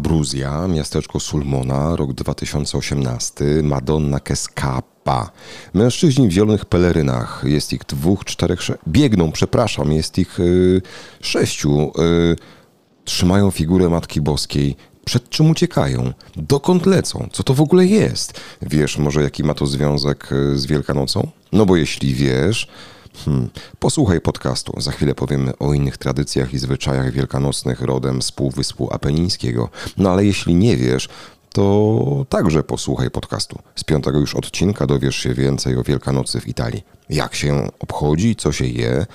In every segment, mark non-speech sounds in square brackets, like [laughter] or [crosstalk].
Abruzja, miasteczko Sulmona, rok 2018, Madonna Keskapa. Mężczyźni w zielonych pelerynach, jest ich dwóch, czterech, sze- biegną, przepraszam, jest ich y, sześciu. Y, trzymają figurę Matki Boskiej. Przed czym uciekają? Dokąd lecą? Co to w ogóle jest? Wiesz może jaki ma to związek y, z Wielkanocą? No bo jeśli wiesz, Hmm. Posłuchaj podcastu. Za chwilę powiemy o innych tradycjach i zwyczajach wielkanocnych rodem z Półwyspu Apenińskiego. No ale jeśli nie wiesz, to także posłuchaj podcastu. Z piątego już odcinka dowiesz się więcej o Wielkanocy w Italii. Jak się obchodzi, co się je.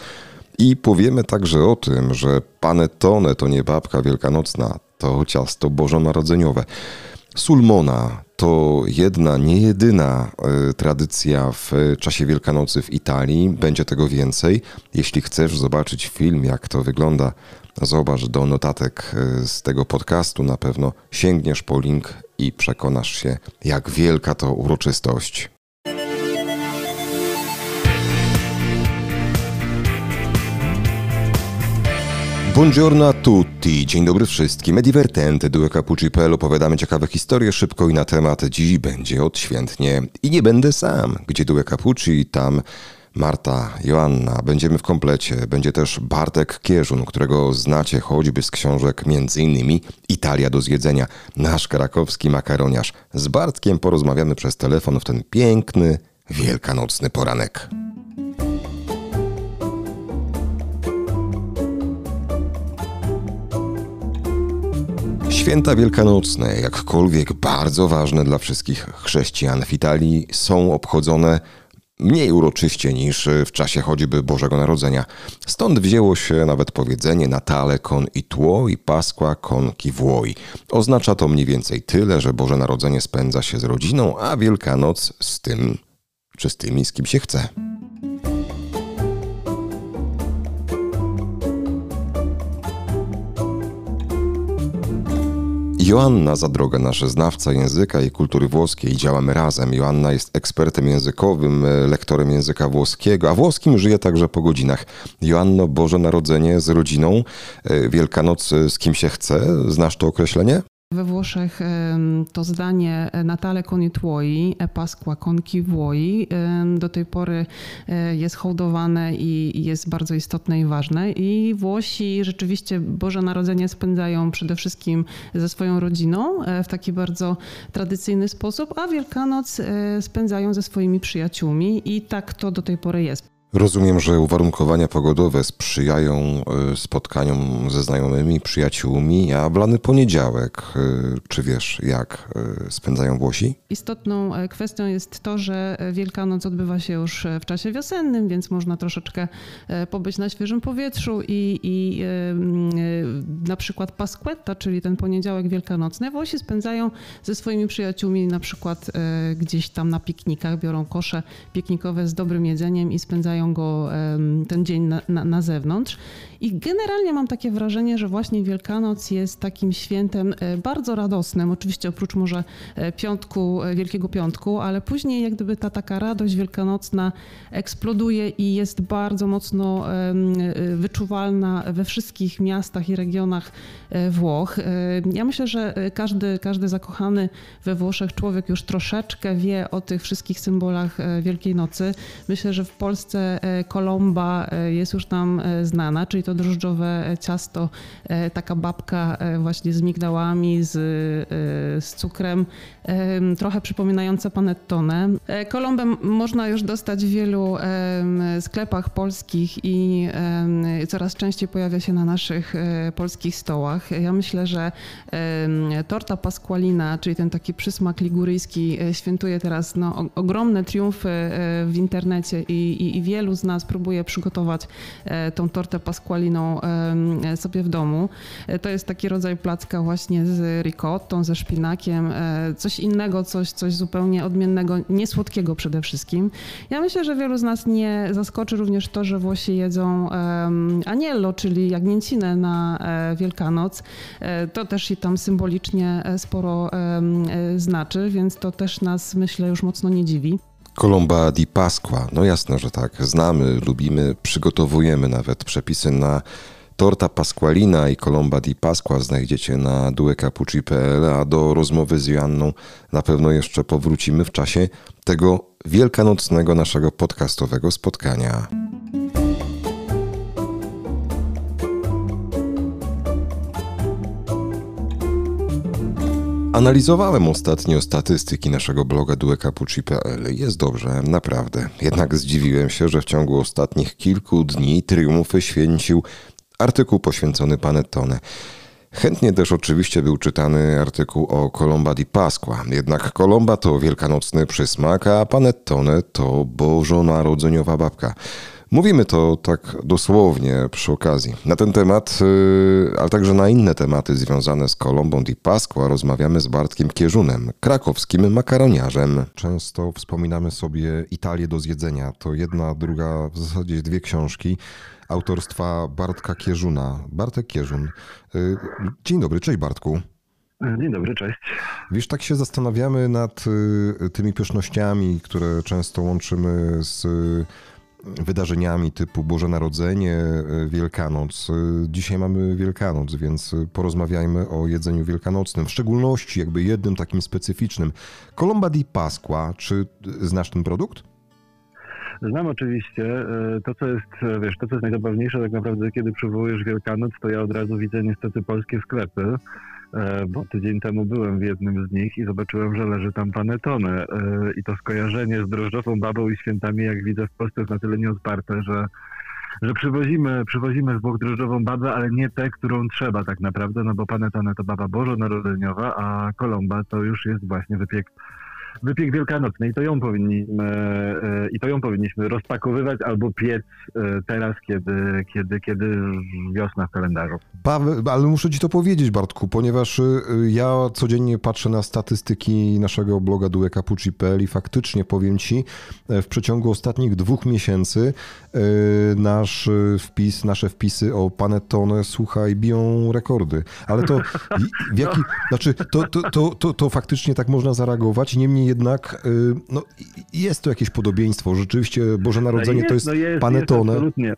I powiemy także o tym, że panettone to nie babka wielkanocna, to ciasto bożonarodzeniowe. Sulmona to jedna, nie jedyna y, tradycja w czasie Wielkanocy w Italii. Będzie tego więcej. Jeśli chcesz zobaczyć film, jak to wygląda, zobacz do notatek y, z tego podcastu. Na pewno sięgniesz po link i przekonasz się, jak wielka to uroczystość. Buongiorno a tutti, dzień dobry wszystkim. E divertente, due capucci.pl opowiadamy ciekawe historie szybko i na temat. Dziś będzie odświętnie. I nie będę sam. Gdzie due capucci, tam Marta, Joanna. Będziemy w komplecie. Będzie też Bartek Kierzun, którego znacie choćby z książek m.in. Italia do zjedzenia. Nasz krakowski makaroniarz. Z Bartkiem porozmawiamy przez telefon w ten piękny, wielkanocny poranek. Święta wielkanocne, jakkolwiek bardzo ważne dla wszystkich chrześcijan w Italii, są obchodzone mniej uroczyście niż w czasie choćby Bożego Narodzenia. Stąd wzięło się nawet powiedzenie Natale con i tuo i Pasqua con chi vuoi. Oznacza to mniej więcej tyle, że Boże Narodzenie spędza się z rodziną, a Wielkanoc z tym, czy z tymi, z kim się chce. Joanna Zadroga, nasz znawca języka i kultury włoskiej. Działamy razem. Joanna jest ekspertem językowym, lektorem języka włoskiego, a włoskim żyje także po godzinach. Joanno, Boże Narodzenie z rodziną, Wielkanoc z kim się chce. Znasz to określenie? We Włoszech to zdanie Natale con tuoi, e Pasqua con vuoi do tej pory e, jest hołdowane i jest bardzo istotne i ważne. I Włosi rzeczywiście Boże Narodzenie spędzają przede wszystkim ze swoją rodziną e, w taki bardzo tradycyjny sposób, a Wielkanoc e, spędzają ze swoimi przyjaciółmi i tak to do tej pory jest. Rozumiem, że uwarunkowania pogodowe sprzyjają y, spotkaniom ze znajomymi, przyjaciółmi, a w lany poniedziałek, y, czy wiesz, jak y, spędzają Włosi? Istotną e, kwestią jest to, że Wielkanoc odbywa się już e, w czasie wiosennym, więc można troszeczkę e, pobyć na świeżym powietrzu i, i na przykład Pasquetta, czyli ten poniedziałek wielkanocny, Włosi spędzają ze swoimi przyjaciółmi na przykład gdzieś tam na piknikach, biorą kosze piknikowe z dobrym jedzeniem i spędzają go ten dzień na, na, na zewnątrz. I generalnie mam takie wrażenie, że właśnie Wielkanoc jest takim świętem e, bardzo radosnym, oczywiście oprócz może e, piątku, e, Wielkiego Piątku, ale później jak gdyby ta taka radość wielkanocna eksploduje i jest bardzo mocno wyczuwalna we wszystkich miastach i regionach Włoch. Ja myślę, że każdy, każdy zakochany we Włoszech człowiek już troszeczkę wie o tych wszystkich symbolach Wielkiej Nocy. Myślę, że w Polsce kolomba jest już nam znana, czyli to drożdżowe e, ciasto, e, taka babka e, właśnie z migdałami, z, z cukrem, em, trochę przypominająca panettone. Kolombę można już dostać w wielu sklepach polskich i coraz częściej pojawia się na naszych polskich stołach. Ja myślę, że torta pasqualina, czyli ten taki przysmak liguryjski, świętuje teraz no, ogromne triumfy w internecie i, i, i wielu z nas próbuje przygotować tą tortę pasqualiną sobie w domu. E, To jest taki rodzaj placka właśnie z ricottą, ze szpinakiem, e, coś innego, coś, coś zupełnie odmiennego, niesłodkiego przede wszystkim. Ja myślę, że wielu z nas nie zaskoczy również to, że Włosi jedzą aniello, czyli jagnięcinę na e, Wielkanoc. To też i tam symbolicznie sporo znaczy, więc to też nas, myślę, już mocno nie dziwi. Colomba di Pasqua. No jasne, że tak. Znamy, lubimy, przygotowujemy nawet przepisy na Torta Pasqualina i Colomba di Pasqua znajdziecie na duecapucci.pl, a do rozmowy z Joanną na pewno jeszcze powrócimy w czasie tego wielkanocnego naszego podcastowego spotkania. Analizowałem ostatnio statystyki naszego bloga duecapucci.pl. Jest dobrze, naprawdę. Jednak zdziwiłem się, że w ciągu ostatnich kilku dni triumfy święcił artykuł poświęcony Panettone. Chętnie też oczywiście był czytany artykuł o Colomba di Pasqua. Jednak Colomba to wielkanocny przysmak, a Panettone to bożonarodzeniowa babka. Mówimy to tak dosłownie przy okazji. Na ten temat, y, ale także na inne tematy związane z Kolombą di Pasqua rozmawiamy z Bartkiem Kierzunem, krakowskim makaroniarzem. Często wspominamy sobie Italię do zjedzenia. To jedna, druga, w zasadzie dwie książki autorstwa Bartka Kierzuna. Bartek Kierzun. Y, dzień dobry, cześć Bartku. Dzień dobry, cześć. Wiesz, tak się zastanawiamy nad y, tymi pysznościami, które często łączymy z wydarzeniami typu Boże Narodzenie, e, Wielkanoc. E, dzisiaj mamy Wielkanoc, więc porozmawiajmy o jedzeniu wielkanocnym, w szczególności jakby jednym takim specyficznym. Colomba di Pasqua, czy znasz ten produkt? Znam oczywiście. E, to, co jest, wiesz, to, co jest najzabawniejsze tak naprawdę, kiedy przywołujesz Wielkanoc, to ja od razu widzę niestety polskie sklepy, bo tydzień temu byłem w jednym z nich i zobaczyłem, że leży tam panetone. I to skojarzenie z drożdżową babą i świętami, jak widzę w Polsce, jest na tyle nieodparte, że że przywozimy, przywozimy z Włoch drożdżową babę, ale nie tę, którą trzeba tak naprawdę, no bo panetone to baba bożonarodzeniowa, a kolomba to już jest właśnie wypiek wypiek wielkanocny i to ją powinniśmy, e, i to ją powinniśmy rozpakowywać albo piec e, teraz, kiedy, kiedy, kiedy wiosna w kalendarzu. Ale muszę ci to powiedzieć, Bartku, ponieważ e, ja codziennie patrzę na statystyki naszego bloga duekapucci.pl i faktycznie powiem ci, w przeciągu ostatnich dwóch miesięcy nasz wpis, nasze wpisy o Panettone, słuchaj, biją rekordy. Ale to w jaki, znaczy, to, to, to, to, to faktycznie tak można zareagować, niemniej jednak y, no, jest to jakieś podobieństwo. Rzeczywiście Boże Narodzenie jest, to jest, no jest panetone. Jest absolutnie.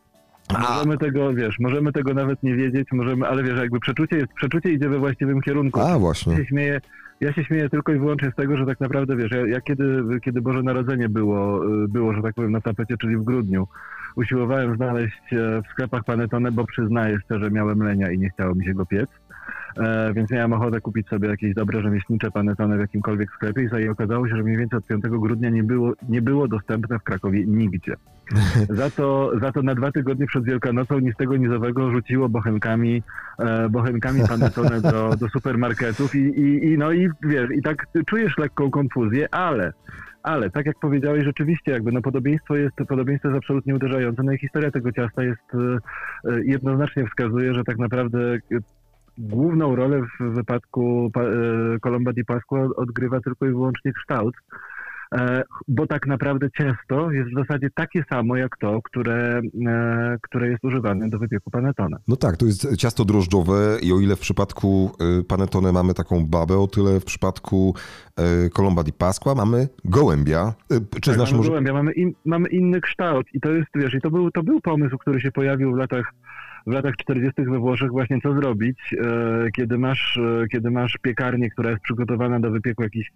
Możemy tego, wiesz, możemy tego nawet nie wiedzieć, możemy, ale wiesz, jakby przeczucie jest, przeczucie idzie we właściwym kierunku. A, właśnie. Ja się śmieję, ja się śmieję tylko i wyłącznie z tego, że tak naprawdę, wiesz, ja, ja kiedy, kiedy Boże Narodzenie było, y, było, że tak powiem, na tapecie, czyli w grudniu, usiłowałem znaleźć e, w sklepach panetone, bo przyznaję szczerze, miałem lenia i nie chciało mi się go piec. E, więc miałem ochotę kupić sobie jakieś dobre rzemieślnicze panetone w jakimkolwiek sklepie i okazało się, że mniej więcej od 5 grudnia nie było, nie było dostępne w Krakowie nigdzie. [laughs] Za to, za to na dwa tygodnie przed Wielkanocą nic tego nizowego rzuciło bochenkami, e, bochenkami panetone do, do supermarketów i, i, i no i wiesz, i tak czujesz lekką konfuzję, ale ale tak jak powiedziałeś, rzeczywiście jakby no podobieństwo jest, podobieństwo jest absolutnie uderzające. No i historia tego ciasta jest e, e, jednoznacznie wskazuje, że tak naprawdę główną rolę w wypadku Colomba e, di Pasqua odgrywa tylko i wyłącznie kształt, e, bo tak naprawdę ciasto jest w zasadzie takie samo jak to, które, e, które jest używane do wypieku panettone. No tak, to jest ciasto drożdżowe i o ile w przypadku panettone mamy taką babę, o tyle w przypadku Colomba di Pasqua mamy gołębia. Czy tak, znasz mamy może... gołębia, mamy, in, mamy inny kształt i to jest, wiesz, i to był, to był pomysł, który się pojawił w latach w latach 40. we Włoszech właśnie co zrobić, e, kiedy masz, e, kiedy masz piekarnię, która jest przygotowana do wypieku jakichś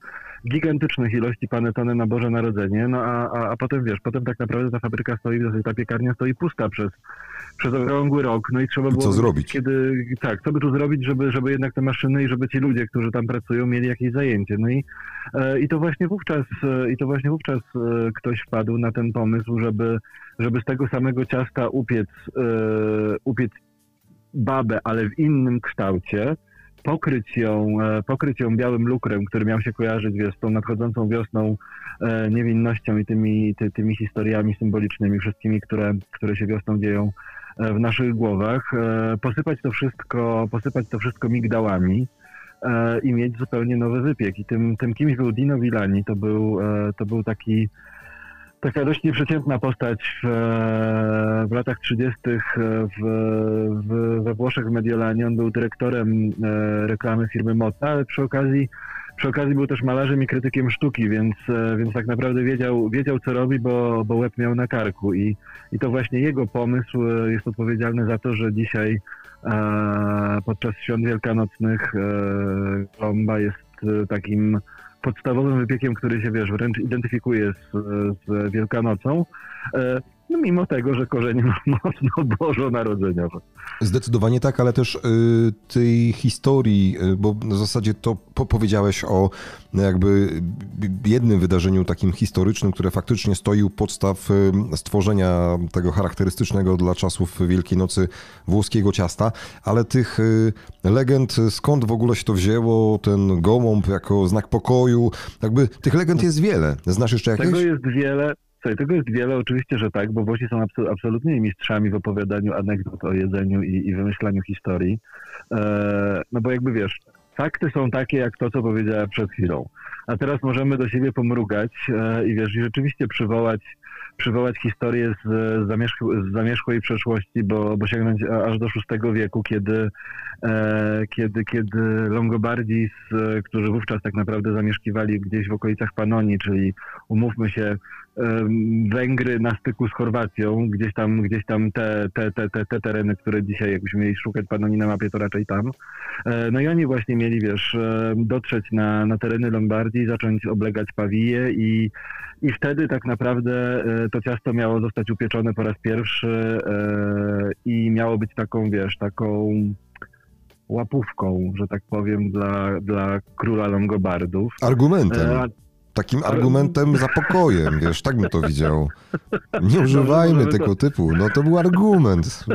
gigantycznych ilości panetone na Boże Narodzenie, no a, a, a potem wiesz, potem tak naprawdę ta fabryka stoi, ta piekarnia stoi pusta przez, przez okrągły rok, no i trzeba było... Co zrobić? Kiedy, tak, co by tu zrobić, żeby, żeby jednak te maszyny i żeby ci ludzie, którzy tam pracują, mieli jakieś zajęcie. No i, e, i to właśnie wówczas, i to właśnie wówczas ktoś wpadł na ten pomysł, żeby żeby z tego samego ciasta upiec, yy, upiec babę, ale w innym kształcie, pokryć ją, e, pokryć ją białym lukrem, który miał się kojarzyć wiesz, z tą nadchodzącą wiosną, e, niewinnością i tymi, ty, tymi historiami symbolicznymi, wszystkimi, które, które się wiosną dzieją w naszych głowach, posypać to wszystko, posypać to wszystko migdałami i mieć zupełnie nowy wypiek. I tym, tym kimś był Dino Villani, to był, to był taki taka dość nieprzeciętna postać w, w latach 30. W, w, we Włoszech w Mediolanie. On był dyrektorem e, reklamy firmy Motta, ale przy okazji przy okazji był też malarzem i krytykiem sztuki, więc, więc tak naprawdę wiedział, wiedział co robi, bo, bo łeb miał na karku i, i to właśnie jego pomysł jest odpowiedzialny za to, że dzisiaj podczas świąt wielkanocnych Kolomba jest takim podstawowym wypiekiem, który się, wiesz, wręcz identyfikuje z, z Wielkanocą. No mimo tego, że korzenie ma mocno bożonarodzeniowe. Zdecydowanie tak, ale też y, tej historii, y, bo w zasadzie to po powiedziałeś o no jakby jednym wydarzeniu takim historycznym, które faktycznie stoi u podstaw y, stworzenia tego charakterystycznego dla czasów Wielkiej Nocy włoskiego ciasta, ale tych y, legend, skąd w ogóle się to wzięło, ten gołąb jako znak pokoju, jakby tych legend jest wiele. Znasz jeszcze jakieś? Tego jest wiele. Słuchaj, tego jest wiele, oczywiście, że tak, bo Włosi są absolutnymi mistrzami w opowiadaniu anegdot o jedzeniu i, i wymyślaniu historii. E, no bo jakby wiesz, fakty są takie jak to, co powiedziałem przed chwilą. A teraz możemy do siebie pomrugać e, i wiesz, i rzeczywiście przywołać przywołać historię z, z, z zamierzchłej przeszłości, bo, bo sięgnąć aż do VI wieku, kiedy, e, kiedy, kiedy Longobardzi, którzy wówczas tak naprawdę zamieszkiwali gdzieś w okolicach Panonii, czyli umówmy się, Węgry na styku z Chorwacją, gdzieś tam, gdzieś tam te, te, te, te, te tereny, które dzisiaj jakbyśmy mieli szukać Panonii na mapie, to raczej tam. E, no i oni właśnie mieli, wiesz, dotrzeć na, na tereny Lombardii, zacząć oblegać Pawije i, i wtedy tak naprawdę e, to ciasto miało zostać upieczone po raz pierwszy e, i miało być taką, wiesz, taką łapówką, że tak powiem, dla, dla króla Longobardów. Argumentem. Takim argumentem za pokojem, wiesz, tak bym to widział. Nie używajmy Dobrze, tego to... typu, no to był argument.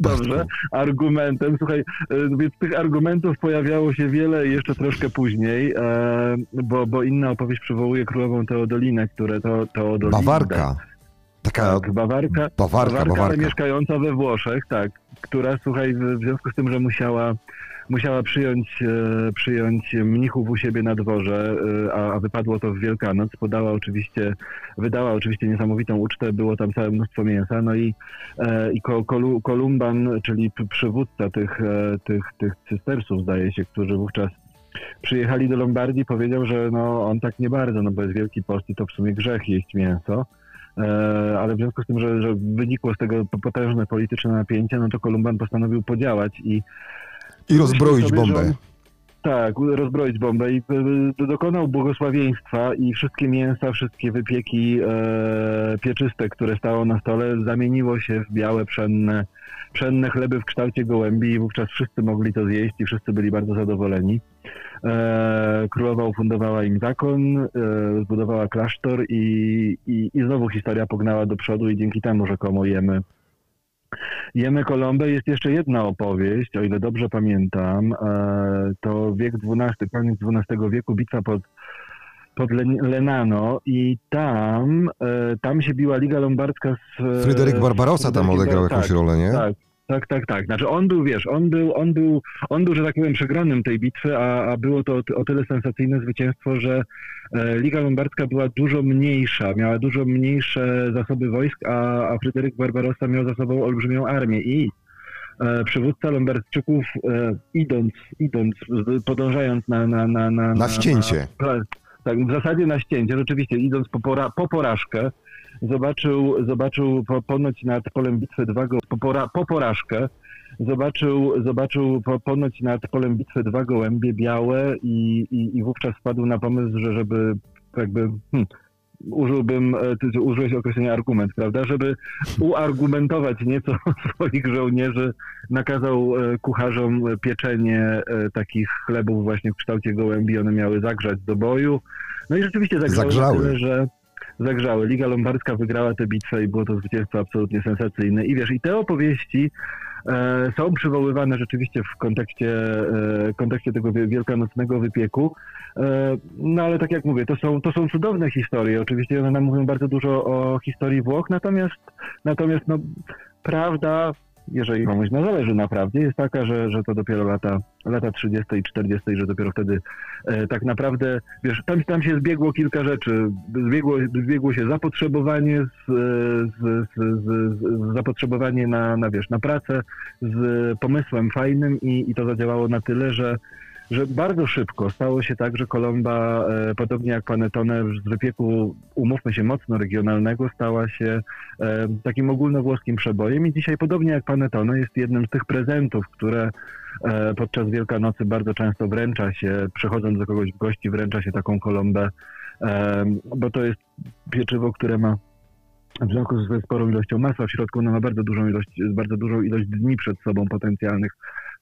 Dobrze, argumentem, słuchaj, e, więc tych argumentów pojawiało się wiele jeszcze troszkę później, e, bo, bo inna opowieść przywołuje królową Teodolinę, które to Teodolinę... Bawarka. Taka tak, bawarka, bawarka, bawarka, bawarka. mieszkająca we Włoszech, tak, która, słuchaj, w związku z tym, że musiała musiała przyjąć, e, przyjąć mnichów u siebie na dworze, e, a, wypadło to w Wielkanoc. Podała oczywiście, wydała oczywiście niesamowitą ucztę, było tam całe mnóstwo mięsa, no i, e, i Kolumban, czyli przywódca tych, tych, tych cystersów, zdaje się, którzy wówczas przyjechali do Lombardii, powiedział, że no, on tak nie bardzo, no bo jest Wielki Post i to w sumie grzech jeść mięso ale w związku z tym, że, że wynikło z tego potężne polityczne napięcie, no to Kolumban postanowił podziałać i i rozbroić sobie, bombę. On, tak, rozbroić bombę i e, dokonał błogosławieństwa i wszystkie mięsa, wszystkie wypieki e, pieczyste, które stało na stole, zamieniło się w białe, pszenne, pszenne chleby w kształcie gołębi i wówczas wszyscy mogli to zjeść i wszyscy byli bardzo zadowoleni. E, królowa ufundowała im zakon, e, zbudowała klasztor i, i, i znowu historia pognała do przodu i dzięki temu rzekomo jemy Jemy Kolombę jest jeszcze jedna opowieść, o ile dobrze pamiętam. E, to wiek XII, koniec XII wieku, bitwa pod, pod Lenano i tam, e, tam się biła Liga Lombardzka z... Fryderyk Barbarossa tam odegrał jakąś tak, rolę, nie? Tak, tak, tak, tak. Znaczy on był, wiesz, on był, on był, on był, że tak powiem, przegranym tej bitwy, a, a było to o tyle sensacyjne zwycięstwo, że e, Liga Lombardzka była dużo mniejsza, miała dużo mniejsze zasoby wojsk, a, a Fryderyk Barbarossa miał za sobą olbrzymią armię i e, przywódca Lombardczyków e, idąc, idąc, podążając na... Na, na, na, na ścięcie. Na, tak, w zasadzie na ścięcie, rzeczywiście idąc po, pora, po porażkę, zobaczył, zobaczył ponoć nad polem bitwy dwa go, po, pora, po porażkę, zobaczył, zobaczył po, ponoć nad polem bitwy dwa gołębie białe i, i, i wówczas wpadł na pomysł, że żeby jakby hmm, użyłbym, e, ty użyłeś określenia argument, prawda, żeby uargumentować nieco [laughs] swoich żołnierzy, nakazał e, kucharzom pieczenie e, takich chlebów właśnie w kształcie gołębi, one miały zagrzać do boju. No i rzeczywiście zagrzały, zagrzały. Tyle, że zagrzały. Liga Lombardzka wygrała tę bitwę i było to zwycięstwo absolutnie sensacyjne. I wiesz, i te opowieści e, są przywoływane rzeczywiście w kontekście, e, kontekście tego wielkanocnego wypieku. E, no ale tak jak mówię, to są, to są cudowne historie. Oczywiście one nam mówią bardzo dużo o historii Włoch, natomiast, natomiast no, prawda jeżeli komuś na zależy naprawdę, jest taka, że, że to dopiero lata, lata 30. i 40., że dopiero wtedy e, tak naprawdę, wiesz, tam, tam się zbiegło kilka rzeczy. Zbiegło, zbiegło się zapotrzebowanie, z, z, z, z, zapotrzebowanie na, na, wiesz, na pracę z pomysłem fajnym i, i to zadziałało na tyle, że że bardzo szybko stało się tak, że Kolomba, e, podobnie jak Panetone z wypieku, umówmy się, mocno regionalnego, stała się e, takim ogólnowłoskim przebojem. I dzisiaj, podobnie jak Panetone, jest jednym z tych prezentów, które e, podczas Wielkanocy bardzo często wręcza się, przychodząc do kogoś w gości, wręcza się taką Kolombę, bo to jest pieczywo, które ma w związku ze sporą ilością masła w środku, ona ma bardzo dużą ilość, bardzo dużą ilość dni przed sobą potencjalnych,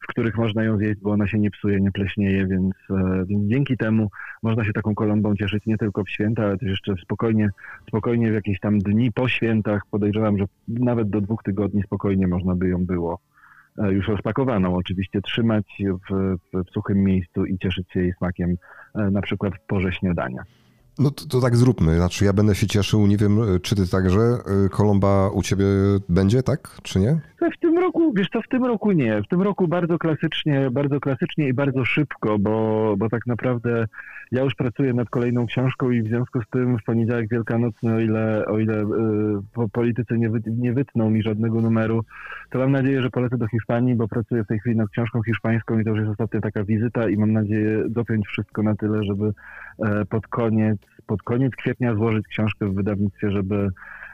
w których można ją zjeść, bo ona się nie psuje, nie pleśnieje, więc, e, dzięki temu można się taką kolombą cieszyć nie tylko w święta, ale też jeszcze spokojnie, spokojnie w jakieś tam dni po świętach. Podejrzewam, że nawet do dwóch tygodni spokojnie można by ją było e, już rozpakowaną oczywiście trzymać w, w, w suchym miejscu i cieszyć się jej smakiem e, na przykład w porze śniadania. No to, to, tak zróbmy. Znaczy ja będę się cieszył, nie wiem, czy ty także. Y, Kolomba u ciebie będzie, tak? Czy nie? W tym roku, wiesz co, w tym roku nie. W tym roku bardzo klasycznie, bardzo klasycznie i bardzo szybko, bo, bo tak naprawdę ja już pracuję nad kolejną książką i w związku z tym w poniedziałek wielkanocny, o ile, o ile yy, politycy nie, wy, nie wytną mi żadnego numeru, to mam nadzieję, że polecę do Hiszpanii, bo pracuję w tej chwili nad książką hiszpańską i to już jest ostatnia taka wizyta i mam nadzieję dopiąć wszystko na tyle, żeby pod koniec, pod koniec kwietnia złożyć książkę w wydawnictwie, żeby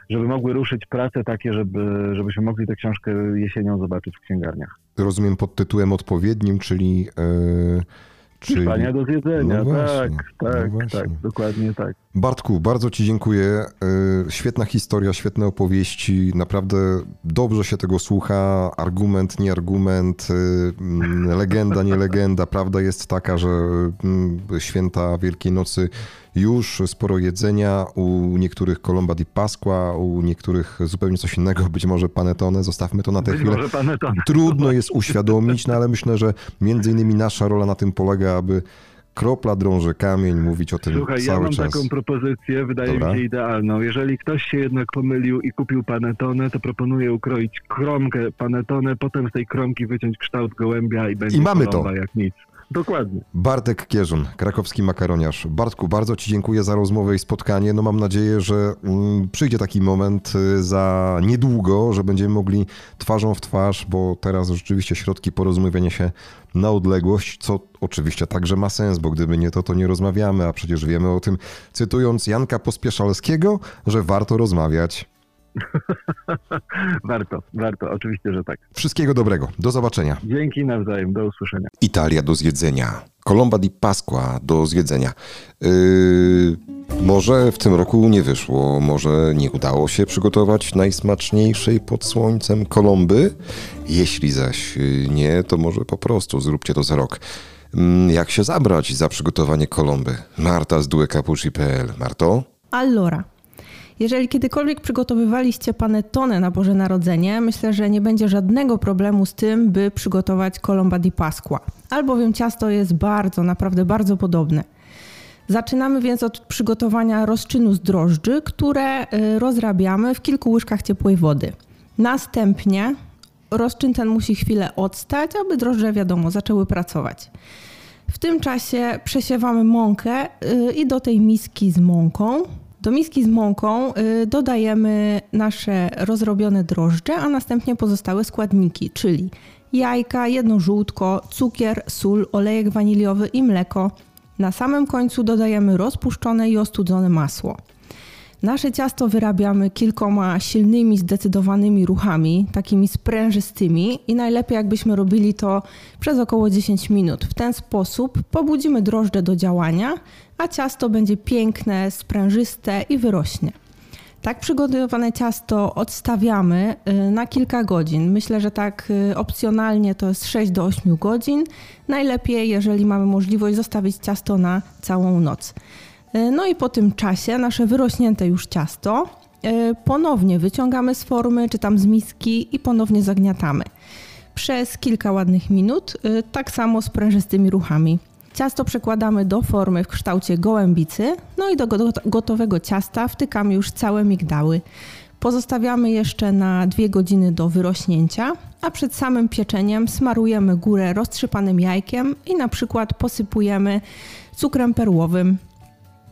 żeby mogły ruszyć prace takie, żeby, żebyśmy mogli tę książkę jesienią zobaczyć w księgarniach. Rozumiem pod tytułem odpowiednim, czyli... Yy Czyli... Hiszpania do zjedzenia, no właśnie, tak, tak, no tak, dokładnie tak. Bartku, bardzo Ci dziękuję. Y, świetna historia, świetne opowieści. Naprawdę dobrze się tego słucha. Argument, nie argument, y, mm, legenda, nie legenda. Prawda jest taka, że mm, święta Wielkiej Nocy już sporo jedzenia, u niektórych Colomba di Pasqua, u niektórych zupełnie coś innego, być może panettone, zostawmy to na tę chwilę. Trudno jest uświadomić, no ale myślę, że między innymi nasza rola na tym polega, aby kropla drąży kamień, mówić o tym Słuchaj, cały ja mam czas. taką propozycję, wydaje Dobra. mi się idealną. Jeżeli ktoś się jednak pomylił i kupił panetone, to proponuję ukroić kromkę panetone, potem z tej kromki wyciąć kształt gołębia i będzie I mamy to. jak nic. Dokładnie. Bartek Kierzun, krakowski makaroniarz. Bartku, bardzo Ci dziękuję za rozmowę i spotkanie. No mam nadzieję, że mm, przyjdzie taki moment y, za niedługo, że będziemy mogli twarzą w twarz, bo teraz rzeczywiście środki porozumiewania się na odległość, co oczywiście także ma sens, bo gdyby nie to, to nie rozmawiamy, a przecież wiemy o tym, cytując Janka Pospieszalskiego, że warto rozmawiać. [laughs] warto, warto, oczywiście, że tak. Wszystkiego dobrego. Do zobaczenia. Dzięki nawzajem, do usłyszenia. Italia do zjedzenia. Colomba di Pasqua do zjedzenia. Yy, może w tym roku nie wyszło, może nie udało się przygotować najsmaczniejszej pod słońcem kolomby. Jeśli zaś nie, to może po prostu zróbcie to za rok. Mm, jak się zabrać za przygotowanie kolomby? Marta z duecapucci.pl. Marto? Allora. Jeżeli kiedykolwiek przygotowywaliście panettone na Boże Narodzenie, myślę, że nie będzie żadnego problemu z tym, by przygotować colomba di Pasqua, albowiem ciasto jest bardzo, naprawdę bardzo podobne. Zaczynamy więc od przygotowania rozczynu z drożdży, które y, rozrabiamy w kilku łyżkach ciepłej wody. Następnie rozczyn ten musi chwilę odstać, aby drożdże, wiadomo, zaczęły pracować. W tym czasie przesiewamy mąkę y, i do tej miski z mąką do miski z mąką y, dodajemy nasze rozrobione drożdże, a następnie pozostałe składniki, czyli jajka, jedno żółtko, cukier, sól, olejek waniliowy i mleko. Na samym końcu dodajemy rozpuszczone i ostudzone masło. Nasze ciasto wyrabiamy kilkoma silnymi, zdecydowanymi ruchami, takimi sprężystymi i najlepiej jakbyśmy robili to przez około 10 minut. W ten sposób pobudzimy drożdże do działania, a ciasto będzie piękne, sprężyste i wyrośnie. Tak przygotowane ciasto odstawiamy y, na kilka godzin. Myślę, że tak y, opcjonalnie to jest 6 do 8 godzin. Najlepiej, jeżeli mamy możliwość, zostawić ciasto na całą noc. Y, no i po tym czasie nasze wyrośnięte już ciasto ponownie wyciągamy z formy czy tam z miski i ponownie zagniatamy. Przez kilka ładnych minut, tak samo z prężystymi ruchami. Ciasto przekładamy do formy w kształcie gołębicy, no i do gotowego ciasta wtykamy już całe migdały. Pozostawiamy jeszcze na dwie godziny do wyrośnięcia, a przed samym pieczeniem smarujemy górę roztrzypanym jajkiem i na przykład posypujemy cukrem perłowym.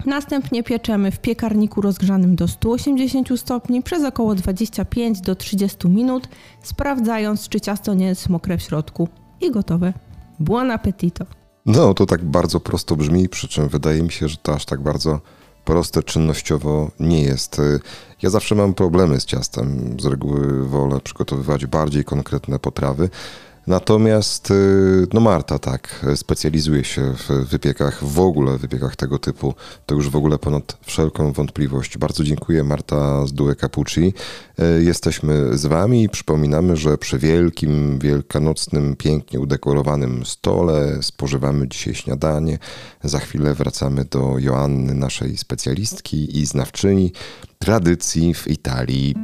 Następnie pieczemy w piekarniku rozgrzanym do 180 stopni przez około 25 do 30 minut, sprawdzając czy ciasto nie jest mokre w środku. I gotowe. Buon appetito! No, to tak bardzo prosto brzmi, przy czym wydaje mi się, że to aż tak bardzo proste czynnościowo nie jest. Ja zawsze mam problemy z ciastem. Z reguły wolę przygotowywać bardziej konkretne potrawy. Natomiast y, no Marta tak, specjalizuje się w wypiekach, w ogóle wypiekach tego typu. To już w ogóle ponad wszelką wątpliwość. Bardzo dziękuję Marta z Due Capucci. Y, jesteśmy z wami i przypominamy, że przy wielkim, wielkanocnym, pięknie udekorowanym stole spożywamy dzisiaj śniadanie. Za chwilę wracamy do Joanny, naszej specjalistki i znawczyni tradycji w Italii.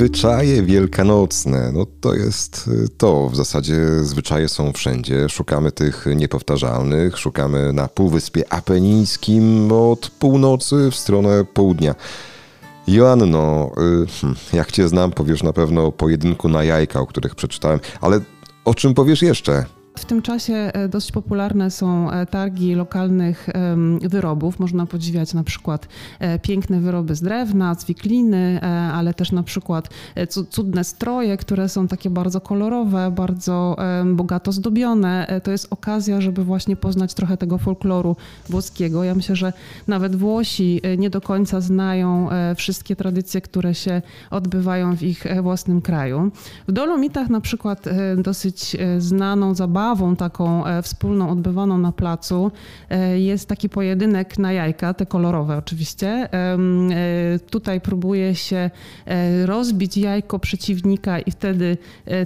Zwyczaje wielkanocne, no to jest y, to. W zasadzie zwyczaje są wszędzie. Szukamy tych niepowtarzalnych, szukamy na Półwyspie Apenińskim od północy w stronę południa. Joanno, y, hmm, jak cię znam, powiesz na pewno o pojedynku na jajka, o których przeczytałem, ale o czym powiesz jeszcze? W tym czasie e, dość popularne są e, targi lokalnych wyrobów. Można podziwiać na przykład e, piękne wyroby z drewna, z wikliny, ale też na przykład cudne stroje, które są takie bardzo kolorowe, bardzo bogato zdobione. To jest okazja, żeby właśnie poznać trochę tego folkloru włoskiego. Ja myślę, że nawet Włosi nie do końca znają wszystkie tradycje, które się odbywają w ich własnym kraju. W Dolomitach na przykład dosyć znaną zabawą, zabawą taką e, wspólną odbywaną na placu e, jest taki pojedynek na jajka, te kolorowe oczywiście. E, tutaj próbuje się rozbić jajko przeciwnika i wtedy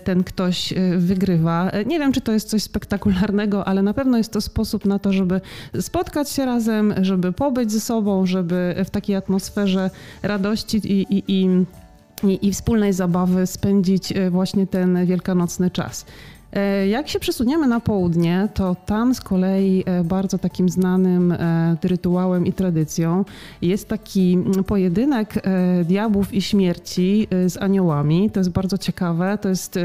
ten ktoś wygrywa. Nie wiem, czy to jest coś spektakularnego, ale na pewno jest to sposób na to, żeby spotkać się razem, żeby pobyć ze sobą, żeby w takiej atmosferze radości i, i, i i, i, wspólnej zabawy spędzić właśnie ten wielkanocny czas. E, jak się przesuniemy na południe, to tam z kolei e, bardzo takim znanym e, rytuałem i tradycją jest taki pojedynek diabłów i śmierci z aniołami. To jest bardzo ciekawe. To jest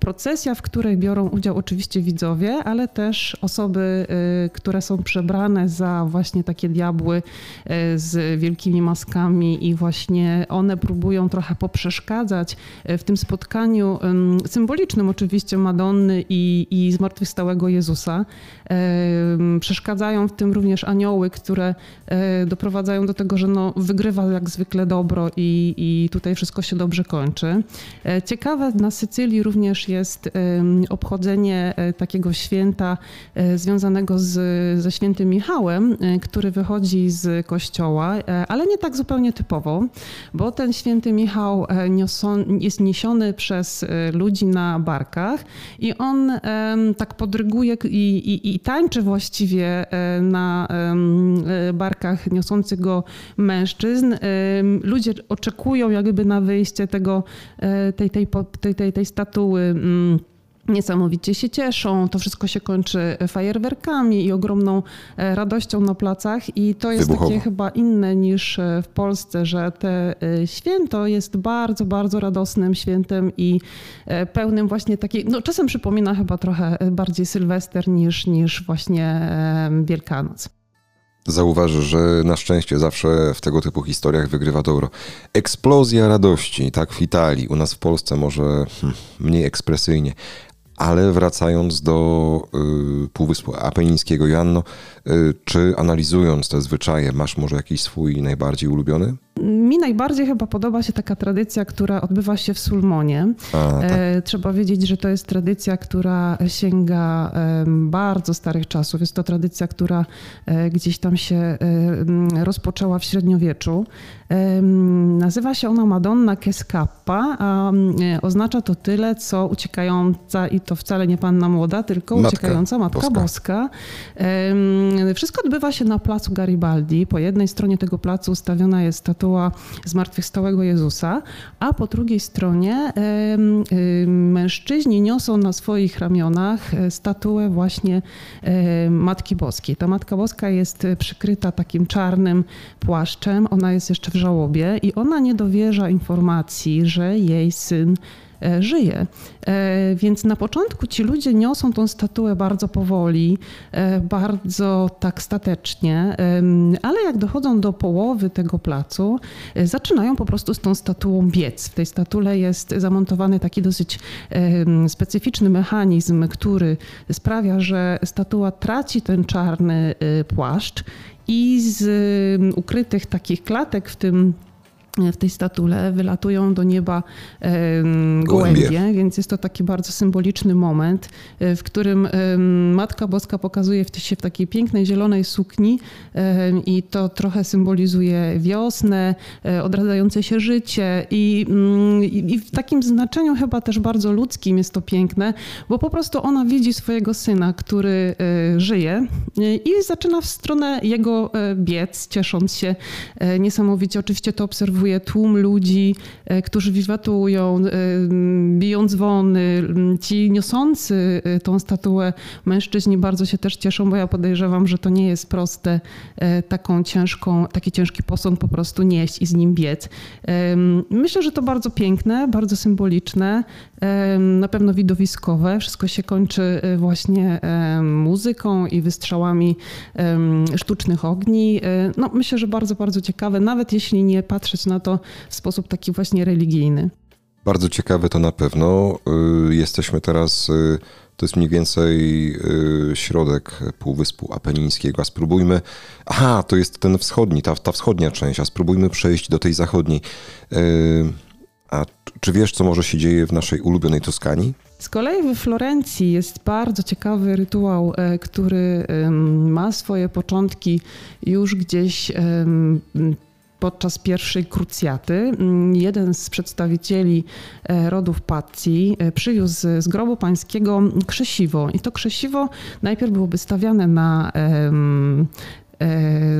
procesja, w której biorą udział oczywiście widzowie, ale też osoby, które są przebrane za właśnie takie diabły z wielkimi maskami i właśnie one próbują trochę poprzeszkadzać w tym spotkaniu symbolicznym oczywiście Madonny i, i zmartwychwstałego Jezusa. Przeszkadzają w tym również anioły, które e, doprowadzają do tego, że no, wygrywa jak zwykle dobro i, i tutaj wszystko się dobrze kończy. E, ciekawe na Sycylii również jest obchodzenie e, takiego święta związanego z, ze świętym Michałem, który wychodzi z kościoła, ale nie tak zupełnie typowo, bo ten święty Michał jest niesiony przez ludzi na barkach i on tak podryguje i, i, i tańczy właściwie e, na e, barkach niosących go mężczyzn. Ludzie oczekują jakby na wyjście tego, e, tej, tej, tej, tej, tej statuły mm, niesamowicie się cieszą. To wszystko się kończy fajerwerkami i ogromną e, radością na placach. I to jest Wybuchowo. takie chyba inne niż e, w Polsce, że te e, święto jest bardzo, bardzo radosnym świętem i pełnym właśnie takiej, no czasem przypomina chyba trochę bardziej Sylwester niż, niż właśnie Wielkanoc. Zauważy, że na szczęście zawsze w tego typu historiach wygrywa dobro. Eksplozja radości, tak w Italii, u nas w Polsce może hmm, mniej ekspresyjnie, ale wracając do y, Półwyspu Apenińskiego, Joanno, y, czy analizując te zwyczaje, masz może jakiś swój najbardziej ulubiony? Mi najbardziej chyba podoba się taka tradycja, która odbywa się w Sulmonie. A, tak. e, trzeba wiedzieć, że to jest tradycja, która sięga bardzo starych czasów. Jest to tradycja, która e, gdzieś tam się rozpoczęła w średniowieczu. Nazywa się ona Madonna Keskappa, a oznacza to tyle, co uciekająca, i to wcale nie panna młoda, tylko Matka uciekająca Matka Boska. Boska. Wszystko odbywa się na placu Garibaldi. Po jednej stronie tego placu ustawiona jest statua zmartwychwstałego Jezusa, a po drugiej stronie mężczyźni niosą na swoich ramionach e, statuę właśnie Matki Boskiej. Ta Matka Boska jest przykryta takim czarnym płaszczem, ona jest jeszcze w żałobie i ona nie dowierza informacji, że jej syn żyje. Więc na początku ci ludzie niosą tą statuę bardzo powoli, bardzo tak statecznie, ale jak dochodzą do połowy tego placu, zaczynają po prostu z tą statuą biec. W tej statule jest zamontowany taki dosyć specyficzny mechanizm, który sprawia, że statua traci ten czarny płaszcz i z ukrytych takich klatek w tym w tej statule wylatują do nieba gołębie, więc jest to taki bardzo symboliczny moment, e, w którym Matka Boska pokazuje się w takiej pięknej zielonej sukni i to trochę symbolizuje wiosnę, e, odradzające się życie mm, i, i w takim znaczeniu chyba też bardzo ludzkim jest to piękne, bo po prostu ona widzi swojego syna, który e, żyje i zaczyna w stronę jego biec, ciesząc się niesamowicie. Oczywiście to obserwuje obserwuję tłum ludzi, e, którzy wiwatują, e, biją dzwony. Ci niosący e, tą statuę mężczyźni bardzo się też cieszą, bo ja podejrzewam, że to nie jest proste taką ciężką, taki ciężki posąg po prostu nieść i z nim biec. Myślę, że to bardzo piękne, bardzo symboliczne, na pewno widowiskowe. Wszystko się kończy właśnie muzyką i wystrzałami sztucznych ogni. No, myślę, że bardzo, bardzo ciekawe, nawet jeśli nie patrzeć na to w sposób taki właśnie religijny. Bardzo ciekawe to na pewno. Y, jesteśmy teraz, y, to jest mniej więcej y, środek Półwyspu Apenińskiego, a spróbujmy, aha, to jest ten wschodni, ta, ta wschodnia część, a spróbujmy przejść do tej zachodniej. A czy wiesz, co może się dzieje w naszej ulubionej Toskanii? Z kolei we Florencji jest bardzo ciekawy rytuał, e, który ma swoje początki już gdzieś podczas pierwszej krucjaty mm, jeden z przedstawicieli e, rodów Pazzi e, przywiózł z grobu pańskiego krzesiwo. I to krzesiwo najpierw byłoby stawiane na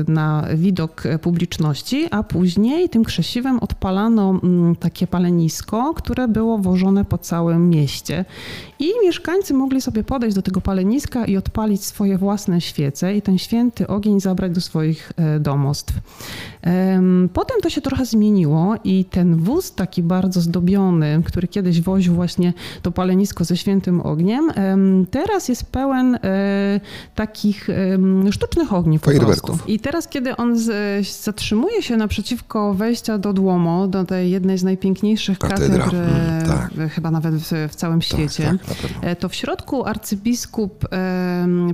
na widok publiczności, a później tym krzesiwem odpalano mm, takie palenisko, które było wożone po całym mieście. I mieszkańcy mogli sobie podejść do tego paleniska i odpalić swoje własne świece i ten święty ogień zabrać do swoich e, domostw. Potem to się trochę zmieniło i ten wóz taki bardzo zdobiony, który kiedyś woził właśnie to palenisko ze świętym ogniem, teraz jest pełen e, takich sztucznych ogni po I teraz, kiedy on z, zatrzymuje się naprzeciwko wejścia do Duomo, do tej jednej z najpiękniejszych katedr, mm, tak. chyba nawet w, w całym tak, świecie, tak, to w środku arcybiskup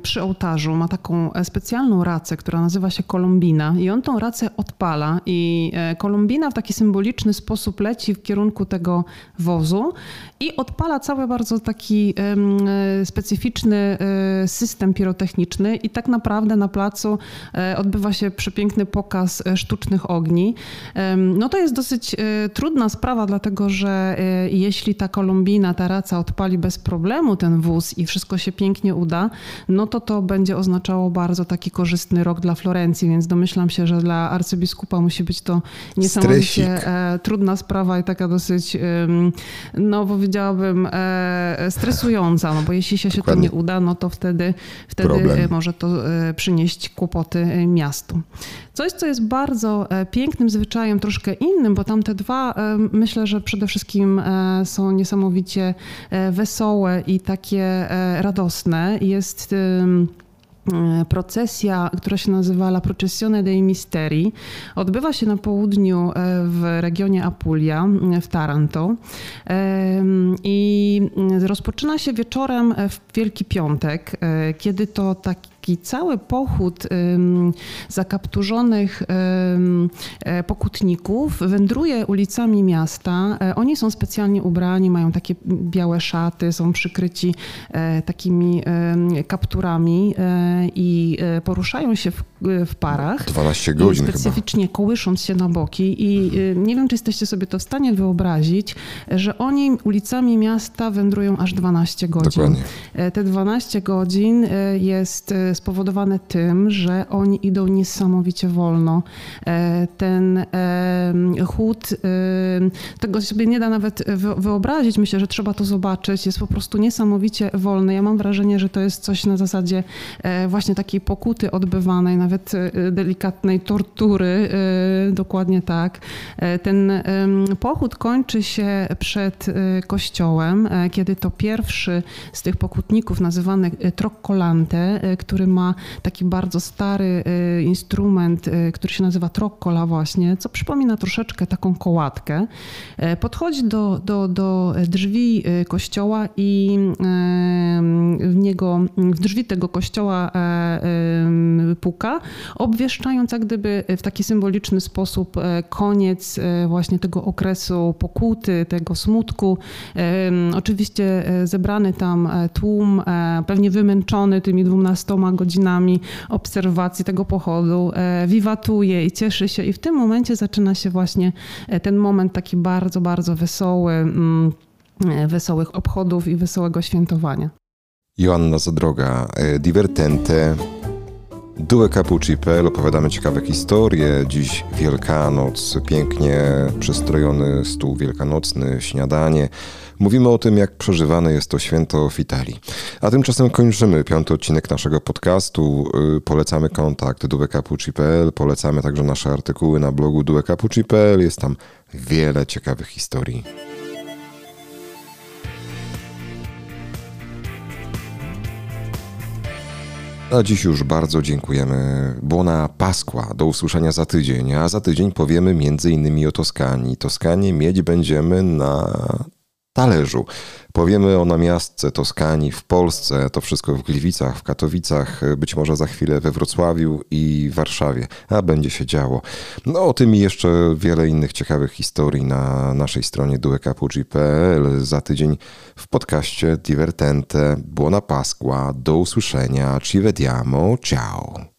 przy ołtarzu ma taką e, specjalną racę, która nazywa się Kolumbina i on tą racę odpala i e, Kolumbina w taki symboliczny sposób leci w kierunku tego wozu i odpala cały bardzo taki e, specyficzny system pirotechniczny i tak naprawdę na placu odbywa się przepiękny pokaz sztucznych ogni. No to jest dosyć trudna sprawa, dlatego że jeśli ta Kolumbina, ta raca odpali bez problemu ten wóz i wszystko się pięknie uda, no to to będzie oznaczało bardzo taki korzystny rok dla Florencji, więc domyślam się, że dla arcybiskupa musi być to niesamowicie e, trudna sprawa i taka dosyć, no powiedziałabym, e, stresująca, no bo jeśli się, się to nie uda, no to wtedy, wtedy e, może to przynieść kłopoty miastu. Coś, co jest bardzo pięknym zwyczajem, troszkę innym, bo tam te dwa myślę, że przede wszystkim są niesamowicie wesołe i takie radosne. Jest E, procesja, która się nazywa La Processione dei Misteri, odbywa się na południu e, w regionie Apulia, e, w Taranto i rozpoczyna się wieczorem w Wielki Piątek, kiedy to taki taki cały pochód zakapturzonych e, pokutników wędruje ulicami miasta. E, oni są specjalnie ubrani, mają takie białe szaty, są przykryci e, takimi kapturami i poruszają się w, w parach. 12 godzin Specyficznie chyba. kołysząc się na boki i nie wiem, czy jesteście sobie to w stanie wyobrazić, że oni ulicami miasta wędrują aż 12 godzin. Dokładnie. Te 12 godzin jest spowodowane tym, że oni idą niesamowicie wolno. Ten chód, tego sobie nie da nawet wyobrazić. Myślę, że trzeba to zobaczyć. Jest po prostu niesamowicie wolny. Ja mam wrażenie, że to jest coś na zasadzie e, właśnie takiej pokuty odbywanej na nawet delikatnej tortury, dokładnie tak. Ten pochód kończy się przed kościołem, kiedy to pierwszy z tych pokutników nazywany Troccolante, który ma taki bardzo stary instrument, który się nazywa troccola właśnie, co przypomina troszeczkę taką kołatkę, podchodzi do, do, do drzwi kościoła i w niego, w drzwi tego kościoła e, obwieszczając jak gdyby w taki symboliczny sposób e, koniec e, właśnie tego okresu pokuty, tego smutku. Oczywiście zebrany tam tłum, pewnie wymęczony tymi dwunastoma godzinami obserwacji tego pochodu, wiwatuje i cieszy się i w tym momencie zaczyna się właśnie ten moment taki bardzo, bardzo wesoły mm, wesołych obchodów i wesołego świętowania. Joanna Zadroga, e, Divertente, Due Capucci.pl, opowiadamy ciekawe historie. Dziś Wielkanoc, pięknie przystrojony stół wielkanocny, śniadanie. Mówimy o tym, jak przeżywane jest to święto w Italii. A tymczasem kończymy piąty odcinek naszego podcastu. Y, polecamy kontakt duecapucci.pl, polecamy także nasze artykuły na blogu duecapucci.pl. Jest tam wiele ciekawych historii. A dziś już bardzo dziękujemy. Bona Pasqua. Do usłyszenia za tydzień. A za tydzień powiemy innymi o Toskanii. Toskanie mieć będziemy na talerzu. Powiemy o namiastce Toskanii w Polsce, to wszystko w Gliwicach, w Katowicach, być może za chwilę we Wrocławiu i Warszawie, a będzie się działo. No o tym i jeszcze wiele innych ciekawych historii na naszej stronie duecapucci.pl za tydzień w podcaście Divertente. Buona Pasqua, do usłyszenia, ci vediamo, ciao.